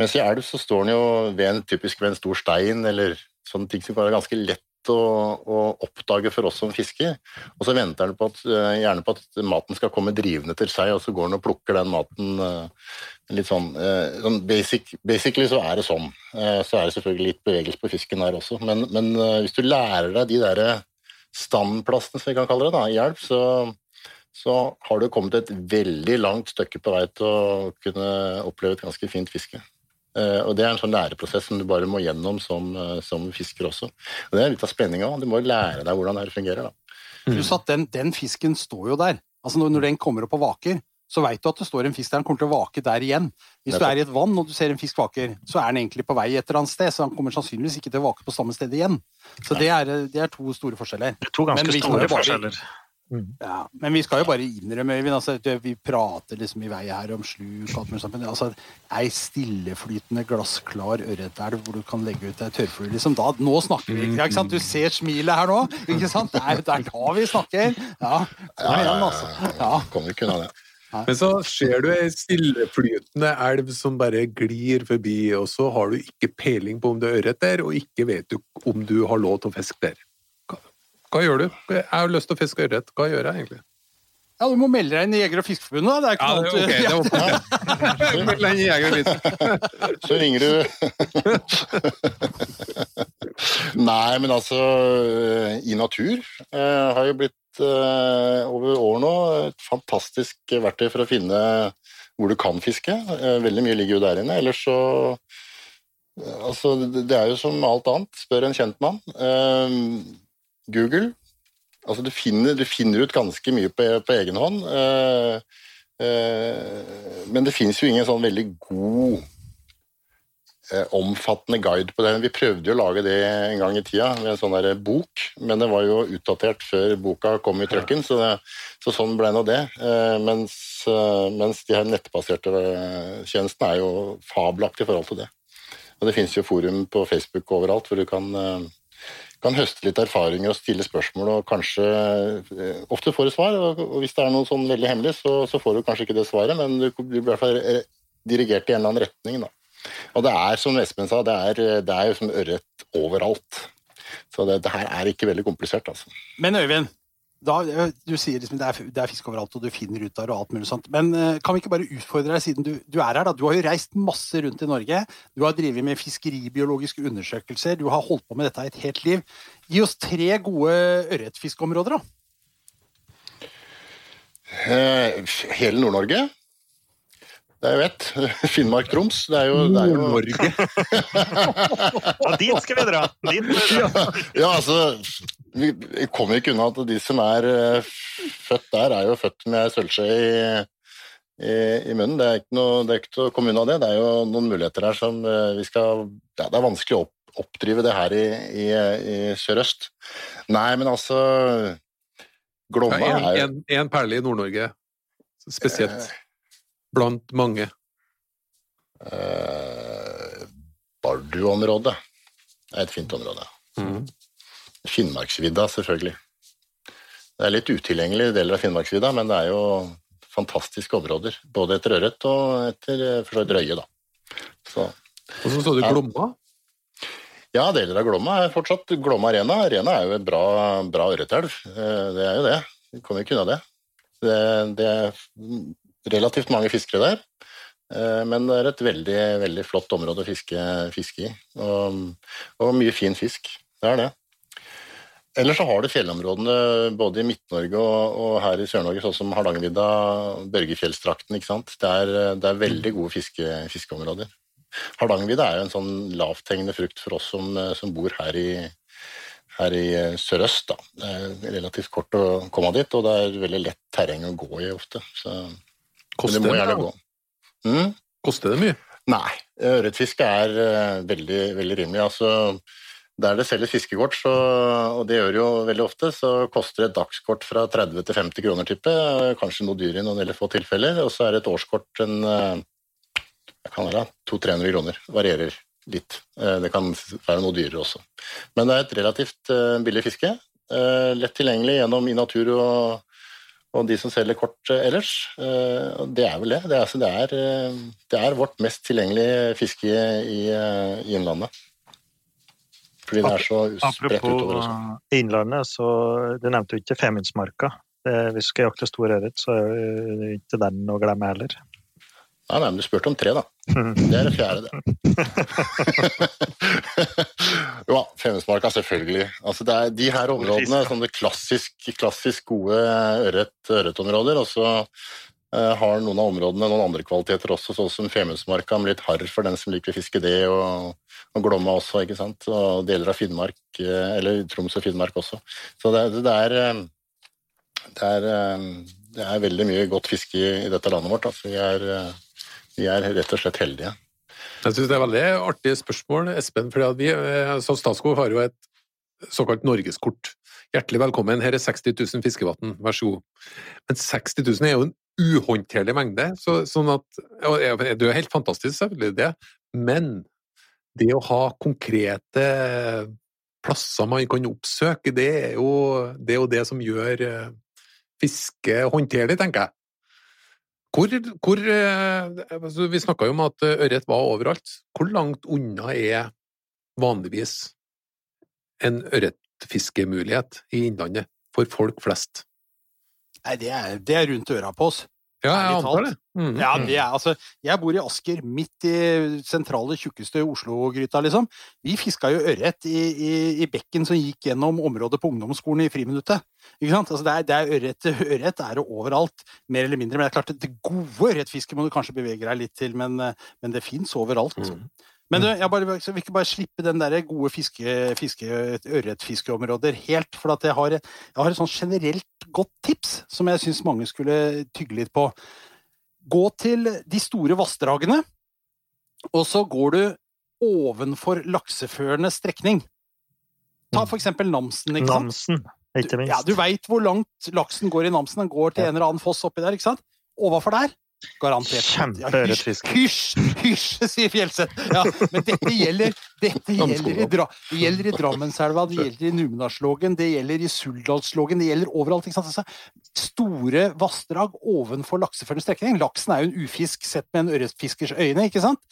Speaker 5: Mens i elv så står den jo ved en, typisk ved en stor stein, eller sånne ting som kan være ganske lett å, å oppdage for oss som fisker. Og så venter den på at, eh, gjerne på at maten skal komme drivende til seg, og så går den og plukker den maten eh, litt sånn, eh, sånn basic, Basically så er det sånn. Så er det selvfølgelig litt bevegelse på fisken der også, men, men hvis du lærer deg de der standplassene, som vi kan kalle det, da, elv, så, så har du kommet et veldig langt stykke på vei til å kunne oppleve et ganske fint fiske. Eh, og Det er en sånn læreprosess som du bare må gjennom som, eh, som fisker også. Og Det er litt av spenninga. Du må lære deg hvordan det fungerer. da.
Speaker 3: Pluss at den, den fisken står jo der. Altså når, når den kommer opp og vaker, så veit du at det står en fisk der. Den kommer til å vake der igjen. Hvis du er i et vann og du ser en fisk vaker, så er den egentlig på vei et eller annet sted, så han kommer sannsynligvis ikke til å vake på samme sted igjen. Så det er, det er to store forskjeller.
Speaker 4: Det er to ganske store
Speaker 3: jo bare- Ja, men vi skal jo bare innrømme, Øyvind, altså, at vi prater liksom i vei her om sluk og alt mulig sånt, men altså, ei stilleflytende, glassklar ørretelv hvor du kan legge ut ei tørrfugl, liksom, da, nå snakker vi, ikke sant? Du ser smilet her nå, ikke sant? Det er, det er da vi snakker. Ja, kom igjen, altså. Ja.
Speaker 5: Kommer ikke unna det.
Speaker 2: Men så ser du ei stilleflytende elv som bare glir forbi, og så har du ikke peiling på om det er ørret der, og ikke vet du om du har lov til å fiske der. Hva, gjør du? Jeg har lyst til å fiske ørret. Hva gjør jeg egentlig?
Speaker 3: ja, du må melde deg inn i Jeger- og Fiskerforbundet, da. Det er ikke
Speaker 2: Ja, det, ok,
Speaker 3: annet.
Speaker 2: det var fint. Deg inn i Jeger og Fisk.
Speaker 5: Så ringer du Nei, men altså I natur eh, har jo blitt eh, over år nå et fantastisk verktøy for å finne hvor du kan fiske. Eh, veldig mye ligger jo der inne. Ellers så eh, Altså, det det er jo som alt annet. Spør en kjentmann. Eh, Google. Altså, du finner, du finner ut ganske mye på, på egen hånd. Eh, eh, men det finnes jo ingen sånn veldig god eh, omfattende guide på det. Vi prøvde jo å lage det en gang i tida med en sånn der bok, men det var jo utdatert før boka kom i trøkken, så, det, så sånn ble nå det. Eh, mens, eh, mens de her nettbaserte eh, tjenestene er jo fabelaktige i forhold til det. Og det finnes jo forum på Facebook overalt hvor du kan, kan høste litt erfaringer og stille spørsmål, og kanskje eh, Ofte får du svar, og, hvis det er noe sånn veldig hemmelig, så, så får du kanskje ikke det svaret, men du blir i hvert fall eh, dirigert i en eller annen retning, da. Og det er, som Espen sa, det er, det er jo som ørret overalt. Så det, det her er ikke veldig komplisert, altså.
Speaker 3: Men Øyvind, da, du sier liksom det er, det er fisk overalt, og du finner ut av det og alt mulig sånt. Men eh, kan vi ikke bare utfordre deg, siden du, du, er her, da. Du har jo reist masse rundt i Norge. Du har drevet med fiskeribiologiske undersøkelser. Du har holdt på med dette et helt liv. Gi oss tre gode ørretfiskeområder, da.
Speaker 5: Eh, hele Nord-Norge. Det er jo ett. Finnmark-Troms. Det er jo,
Speaker 2: Nord-Norge.
Speaker 4: ja, dit skal vi dra! Dit skal vi dra.
Speaker 5: ja, altså Vi kommer ikke unna at de som er eh, født der, er jo født med sølvskje i, i, i, munnen. Det er, ikke noe, det er ikke til å komme unna det. Det er jo noen muligheter her som eh, vi skal ja, Det er vanskelig å opp, oppdrive det her i, i, i sørøst. Nei, men altså Glomma
Speaker 2: ja,
Speaker 5: er
Speaker 2: jo En perle i Nord-Norge spesielt. Blant mange.
Speaker 5: Eh, Bardu-området er et fint område.
Speaker 2: Mm.
Speaker 5: Finnmarksvidda, selvfølgelig. Det er litt utilgjengelige deler av Finnmarksvidda, men det er jo fantastiske områder. Både etter ørret og etter for så vidt røye, da. Så,
Speaker 2: og så står det Glomma.
Speaker 5: Ja, deler av Glomma er fortsatt Glomma Arena. Arena er jo et bra, bra ørretelv. Eh, det er jo det. Vi kommer ikke unna det. det. Det er relativt mange fiskere der. Eh, men det er et veldig, veldig flott område å fiske, fiske i. Og, og, mye fin fisk. Det er det. Ellers så har du fjellområdene både i Midt-Norge og, og, her i Sør-Norge, sånn som Hardangervidda, Børgefjellstrakten. ikke sant? Det er, det er veldig gode fiske, fiskeområder. Hardangervidda er jo en sånn lavthengende frukt for oss som, som bor her i, her i sørøst. Da. Det er relativt kort å komme dit, og det er veldig lett terreng å gå i ofte. Så
Speaker 2: Koster det, gjerne gå. Mm? Koster det mye?
Speaker 5: Nei, ørretfiske er uh, veldig, veldig rimelig. Altså, der det selges fiskekort, så, og det gjør det jo veldig ofte, så koster et dagskort fra 30 til 50 kroner, type. Kanskje noe dyrere i noen veldig få tilfeller. Og så er et årskort en jeg kan være 200-300 kroner. Varierer litt. Uh, det kan være noe dyrere også. Men det er et relativt billig fiske. Lett tilgjengelig gjennom i natur og og de som selger kort eh, ellers. Eh, det er vel det. Det er, det er, eh, det er vårt mest tilgjengelige fiske i, i, Innlandet. Fordi den er så spredt utover. Apropos
Speaker 4: Innlandet, så Du nevnte jo ikke Femundsmarka. Hvis du skal jakte stor ørret, så er det ikke den å glemme heller.
Speaker 5: Nei, nei, men du spurte om tre, da. Det er det fjerde, det. jo, Femundsmarka, selvfølgelig. Altså, det er de her områdene, sånne klassisk, klassisk gode ørret, ørretområder. Og så har noen av områdene noen andre kvaliteter også, sånn som Femundsmarka, med litt harr for den som liker å fiske det, og, og Glomma også, ikke sant. Og deler av Finnmark, uh, eller Troms og Finnmark også. Så det, det er, det er det er veldig mye godt fiske i, dette landet vårt. Altså, vi er vi er rett og slett heldige.
Speaker 2: Jeg synes Det er veldig artig spørsmål, Espen. for vi eh, som Statskog har jo et såkalt norgeskort. Hjertelig velkommen, her er 60 000 fiskevann, vær så god. Men 60 000 er jo en uhåndterlig mengde, så, sånn at Det er jo helt fantastisk, selvfølgelig, det, men det å ha konkrete plasser man kan oppsøke, det er jo det, er jo det som gjør eh, fiske håndterlig, tenker jeg. Hvor, hvor, eh, altså, vi snakka jo om at eh, ørret var overalt. Hvor langt unna er vanligvis en ørretfiskemulighet i Innlandet for folk flest?
Speaker 3: Nei, det er, det er rundt øra på oss.
Speaker 2: Ja, jeg antar det.
Speaker 3: Mm. Ja, det er, altså, jeg bor i Asker, midt i sentrale, tjukkeste Oslo-gryta, liksom. Vi fiska jo ørret i, i, i, bekken som gikk gjennom området på ungdomsskolen i friminuttet. Ikke sant? Altså, det er, det er ørret, ørret er det overalt, mer eller mindre. Men det er klart, det gode ørretfisket må du kanskje bevege deg litt til, men, men det fins overalt. Mm. Men du, jeg, bare, vil ikke bare slippe den der gode fiske, fiske, ørretfiskeområder helt. For jeg har, jeg, har, et sånn generelt godt tips som jeg syns mange skulle tygge litt på. Gå til de store vassdragene, og så går du ovenfor lakseførende strekning. Ta for eksempel Namsen. ikke
Speaker 4: sant? Namsen, ikke minst.
Speaker 3: Du, ja, du veit hvor langt laksen går i Namsen. Den går til en eller annen foss oppi der. ikke sant? Overfor der Garantert.
Speaker 4: Kjempeørretfiske.
Speaker 3: Ja, hysj, hysj, sier Fjellseth. Ja, men dette gjelder, dette gjelder, i, Dra, det gjelder i Drammenselva, det gjelder i Numedalslågen, det gjelder i Suldalslågen, det gjelder overalt. ikke sant? Altså, store vassdrag ovenfor lakseførende strekning. Laksen er jo en ufisk sett med en ørretfiskers øyne, ikke sant?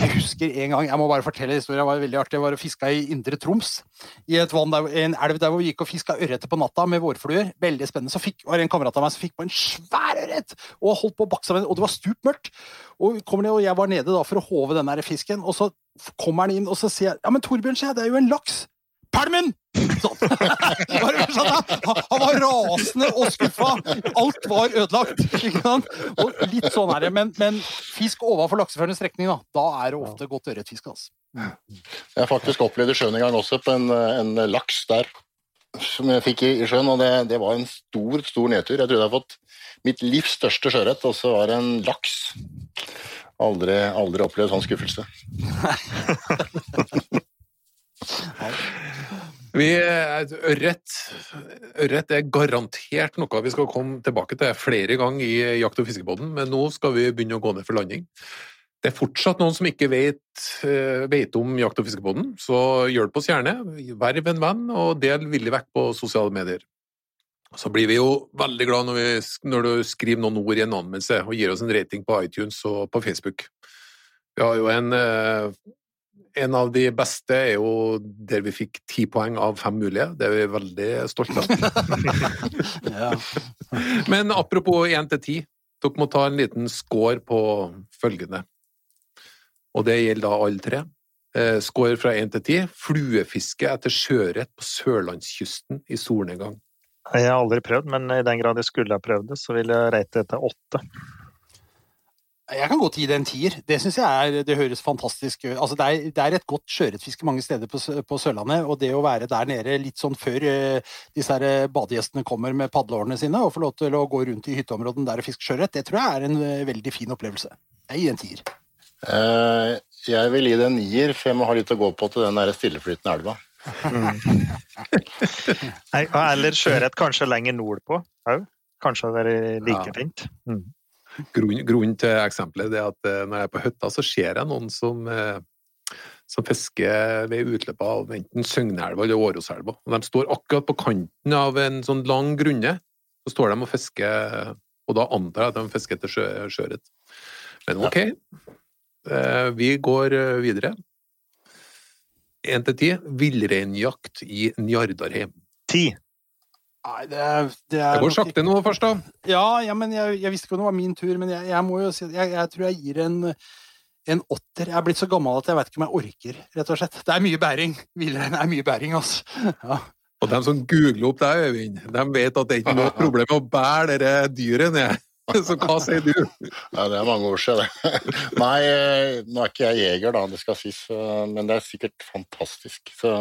Speaker 3: Jeg husker en gang, jeg må bare fortelle historien, det var veldig artig. Jeg var og fiska i Indre Troms. I der, en elv der hvor vi gikk og fiska ørreter på natta med vårfluer. Veldig spennende. Så fikk, var det en kamerat av meg som fikk på en svær ørret og holdt på å bakse med den, og det var stupmørkt. Og, og jeg var nede for å håve den fisken, og så kommer han inn og så sier jeg, ja, men Torbjørn, sier det er jo en laks. Pælmen! Sånn. Sånn, han, han var rasende og skuffa. Alt var ødelagt. Og litt sånn er det. Men, men fisk overfor lakseførende strekning, da, da er det ofte godt ørretfiske. Altså.
Speaker 5: Jeg har faktisk opplevd i sjøen en gang også, på en, en laks der som jeg fikk i, i sjøen, og det, det, var en stor, stor nedtur. Jeg trodde jeg hadde fått mitt livs største sjøørret, og så var det en laks. Aldri, aldri opplevd sånn skuffelse.
Speaker 2: Vi, ørret, ørret er garantert noe vi skal komme tilbake til flere ganger i Jakt- og fiskebåten, men nå skal vi begynne å gå ned for landing. Det er fortsatt noen som ikke vet, eh, vet om Jakt- og fiskebåten, så hjelp oss gjerne. Verv en venn, og del villig vekk på sosiale medier. Så blir vi jo veldig glad når, vi, når du skriver noen ord i en anmeldelse og gir oss en rating på iTunes og på Facebook. Vi har jo en eh, en av de beste er jo der vi fikk ti poeng av fem mulige. Det er vi veldig stolte av.
Speaker 3: Ja.
Speaker 2: Men apropos én til ti, dere må ta en liten score på følgende. Og det gjelder da alle tre. Eh, Score fra én til ti. Fluefiske etter sjøørret på sørlandskysten i solnedgang.
Speaker 4: Jeg har aldri prøvd, men i den grad jeg skulle ha prøvd det, så vil jeg rate det til åtte.
Speaker 3: Jeg kan godt gi det en tier. Det synes jeg er, det høres fantastisk ut. Altså, det, er, det er et godt sjøørretfiske mange steder på, på Sørlandet, og det å være der nede litt sånn før uh, disse her eh, badegjestene kommer med padleårene sine, og få lov til å gå rundt i hytteområdene der og fiske sjøørret, det tror jeg er en uh, veldig fin opplevelse. Jeg gir en tier.
Speaker 5: Uh, jeg vil gi det en nier, for jeg må ha litt å gå på til den der stilleflytende elva.
Speaker 4: Nei, Eller sjøørret kanskje lenger nordpå òg. Kanskje det er like
Speaker 2: Ja.
Speaker 4: fint. Mm.
Speaker 2: Grunnen, grunnen til eksempelet er at eh, når jeg er på hytta, så ser jeg noen som, eh, som fisker ved utløpet av enten Søgneelva eller Åroselva. De står akkurat på kanten av en sånn lang grunne. Så står de og fisker, og da antar jeg at de fisker etter sjø, sjøørret. Men ok, Eh, vi går videre. Én til ti. Villreinjakt i Njardarheim.
Speaker 4: Ti.
Speaker 3: Nei, det, er- det er
Speaker 2: Det går sakte nå først, da.
Speaker 3: Ja, ja men jeg, jeg visste ikke om det var min tur, men jeg, jeg må jo si jeg, jeg tror jeg gir en, en åtter. Jeg er blitt så gammel at jeg vet ikke om jeg orker, rett og slett. Det er mye bæring. Villrein er mye bæring, altså. Ja.
Speaker 2: Og de som googler opp deg, Øyvind, de vet at det er ikke noe problem med å bære det dyret ned. Så hva sier du?
Speaker 5: Ja, det er mange år siden, det. Nei, eh, nå er ikke jeg jeger, da, det skal sies, men det er sikkert fantastisk. Så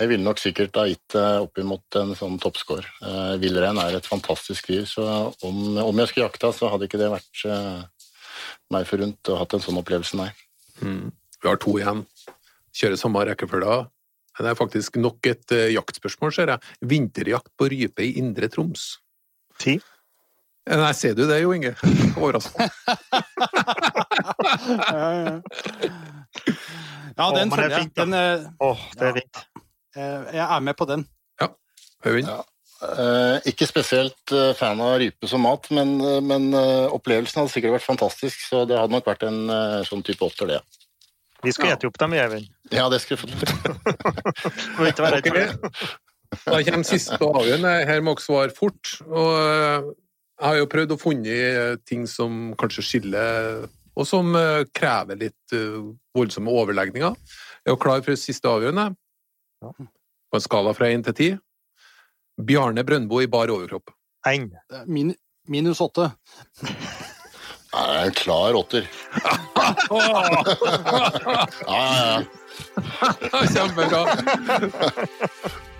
Speaker 5: jeg ville nok sikkert ha gitt det oppimot en sånn toppscore. Eh, Villrein er et fantastisk dyr, så om, om jeg skulle jakta, så hadde ikke det vært eh, meg forunt å hatt en sånn opplevelse, nei.
Speaker 2: Mm. Vi har to igjen. Kjører samme rekkefølge. Det er faktisk nok et uh, jaktspørsmål, ser jeg. Vinterjakt på rype i Indre Troms.
Speaker 4: Ti.
Speaker 2: Eh, Nei, ser du det, Jo Inge? Overraskende.
Speaker 3: Ja, ja. ja, den
Speaker 4: er
Speaker 3: følger jeg. Den, uh,
Speaker 4: Åh, det er
Speaker 3: Ja.
Speaker 4: fint.
Speaker 3: Eh, jeg er med på den.
Speaker 2: Øyvind?
Speaker 5: Ja. Eh, ikke spesielt eh, fan av rype som mat, men, men opplevelsen hadde sikkert vært fantastisk, så det hadde nok vært en sånn type åtter, det.
Speaker 4: Vi skal
Speaker 2: Ja.
Speaker 4: gjette opp dem, Øyvind.
Speaker 5: Ja, det skulle vi fått.
Speaker 4: Må ikke være redd for det.
Speaker 2: Da kommer siste avgjørende. Her må dere svare fort. Og jeg har jo prøvd å funne ting som kanskje skiller, og som krever litt voldsomme overlegninger. Er jo klar for siste avgjørende? På en skala fra én til ti. Bjarne Brøndbo i bar overkropp.
Speaker 4: Én.
Speaker 3: Min, minus åtte.
Speaker 5: Jeg det er en klar åtter. Ja, ja, ja.
Speaker 2: Kjempebra!